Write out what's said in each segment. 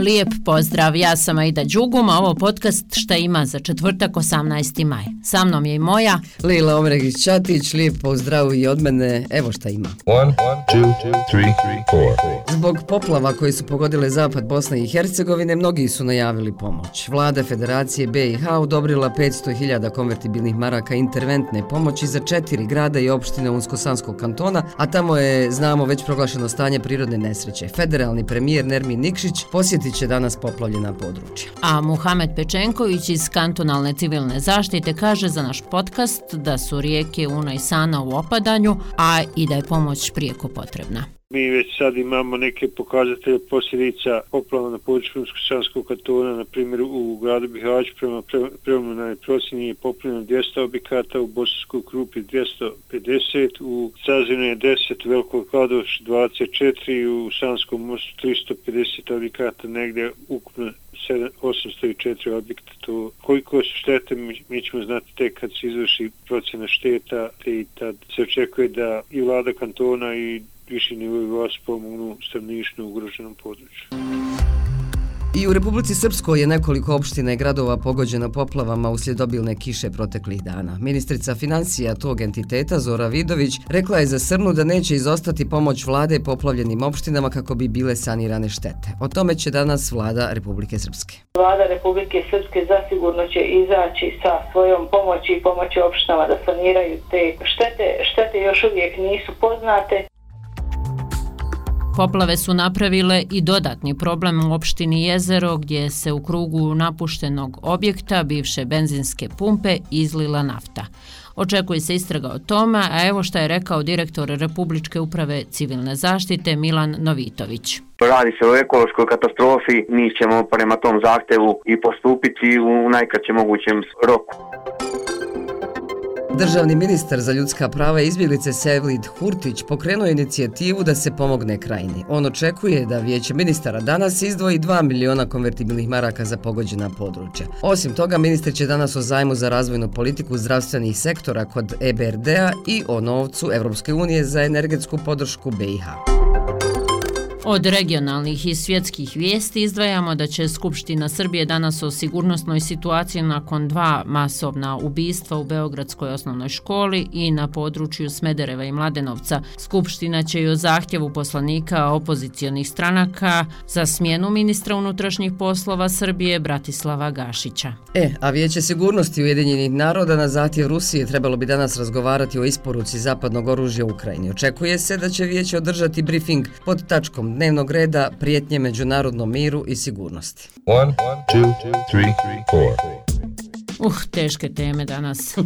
Lijep pozdrav, ja sam Aida Đugum, a ovo podcast šta ima za četvrtak 18. maj. Sa mnom je i moja Lila Omregić Čatić, lijep pozdrav i od mene, evo šta ima. One, two, three, four. Zbog poplava koji su pogodile zapad Bosne i Hercegovine, mnogi su najavili pomoć. Vlada Federacije BiH odobrila 500.000 konvertibilnih maraka interventne pomoći za četiri grada i opštine Unsko-Sanskog kantona, a tamo je, znamo, već proglašeno stanje prirodne nesreće. Federalni premijer Nermin Nikšić posjetit će danas poplavljena područja. A Muhamed Pečenković iz kantonalne civilne zaštite kaže za naš podcast da su rijeke Una i Sana u opadanju, a i da je pomoć prijeko potrebna. Mi već sad imamo neke pokazatelje posljedica poplava na području Krumsko-Sanskog kantona, na primjer u gradu Bihać prema preliminarnoj procjeni je poplavljeno 200 objekata, u Bosanskoj Krupi 250, u Cazinu je 10, Veliko Velikog Kladoš 24, u Sanskom mostu 350 objekata, negdje ukupno 804 objekta. To koliko su štete mi, ćemo znati tek kad se izvrši procjena šteta te i tad se očekuje da i vlada kantona i viši nivoj vas pomognu stavnišno ugroženom području. I u Republici Srpskoj je nekoliko opština i gradova pogođeno poplavama uslijed obilne kiše proteklih dana. Ministrica financija tog entiteta, Zora Vidović, rekla je za Srnu da neće izostati pomoć vlade poplavljenim opštinama kako bi bile sanirane štete. O tome će danas vlada Republike Srpske. Vlada Republike Srpske zasigurno će izaći sa svojom pomoći i pomoći opštinama da saniraju te štete. Štete još uvijek nisu poznate. Poplave su napravile i dodatni problem u opštini Jezero gdje se u krugu napuštenog objekta bivše benzinske pumpe izlila nafta. Očekuje se istraga o tome, a evo šta je rekao direktor Republičke uprave civilne zaštite Milan Novitović. Radi se o ekološkoj katastrofi, mi ćemo prema tom zahtevu i postupiti u najkraćem mogućem roku. Državni ministar za ljudska prava i izbjeglice Sevlid Hurtić pokrenuo inicijativu da se pomogne krajini. On očekuje da vijeće ministara danas izdvoji 2 miliona konvertibilnih maraka za pogođena područja. Osim toga, ministar će danas o zajmu za razvojnu politiku zdravstvenih sektora kod EBRD-a i o novcu Evropske unije za energetsku podršku BiH. Od regionalnih i svjetskih vijesti izdvajamo da će Skupština Srbije danas o sigurnosnoj situaciji nakon dva masovna ubistva u Beogradskoj osnovnoj školi i na području Smedereva i Mladenovca. Skupština će i o zahtjevu poslanika opozicijonih stranaka za smjenu ministra unutrašnjih poslova Srbije Bratislava Gašića. E, a Vijeće sigurnosti Ujedinjenih naroda na zahtjev Rusije trebalo bi danas razgovarati o isporuci zapadnog oružja Ukrajini. Očekuje se da će Vijeće održati briefing pod tačkom dnevnog reda prijetnje međunarodnom miru i sigurnosti. One, two, three, four. Uh, teške teme danas.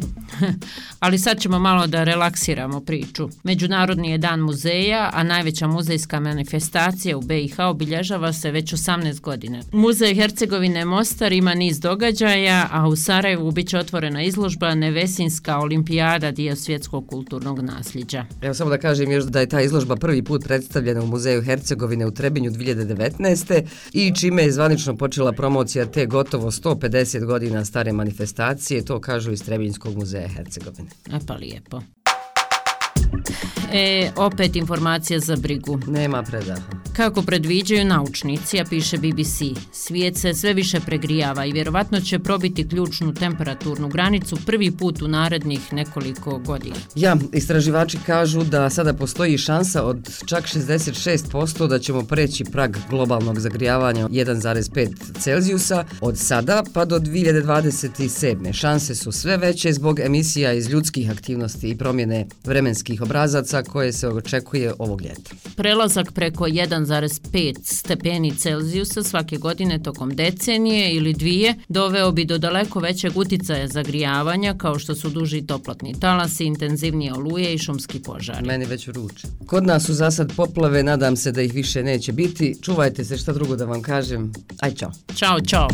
Ali sad ćemo malo da relaksiramo priču. Međunarodni je dan muzeja, a najveća muzejska manifestacija u BiH obilježava se već 18 godine. Muzej Hercegovine Mostar ima niz događaja, a u Sarajevu bit će otvorena izložba Nevesinska olimpijada dio svjetskog kulturnog nasljeđa. Evo samo da kažem još da je ta izložba prvi put predstavljena u Muzeju Hercegovine u Trebinju 2019. i čime je zvanično počela promocija te gotovo 150 godina stare manifestacije manifestacije, to kažu iz Trebinjskog muzeja Hercegovine. E pa lijepo. E, opet informacija za brigu. Nema predaha. Kako predviđaju naučnici, a piše BBC, svijet se sve više pregrijava i vjerovatno će probiti ključnu temperaturnu granicu prvi put u narednih nekoliko godina. Ja, istraživači kažu da sada postoji šansa od čak 66% da ćemo preći prag globalnog zagrijavanja 1,5 Celzijusa od sada pa do 2027. Šanse su sve veće zbog emisija iz ljudskih aktivnosti i promjene vremenskih obrazaca koje se očekuje ovog ljeta. Prelazak preko 1,5 stepeni Celzijusa svake godine tokom decenije ili dvije doveo bi do daleko većeg uticaja zagrijavanja kao što su duži toplotni talasi, intenzivnije oluje i šumski požari. Meni već vruće. Kod nas su za sad poplave, nadam se da ih više neće biti. Čuvajte se šta drugo da vam kažem. Aj, čao. Ćao, čao.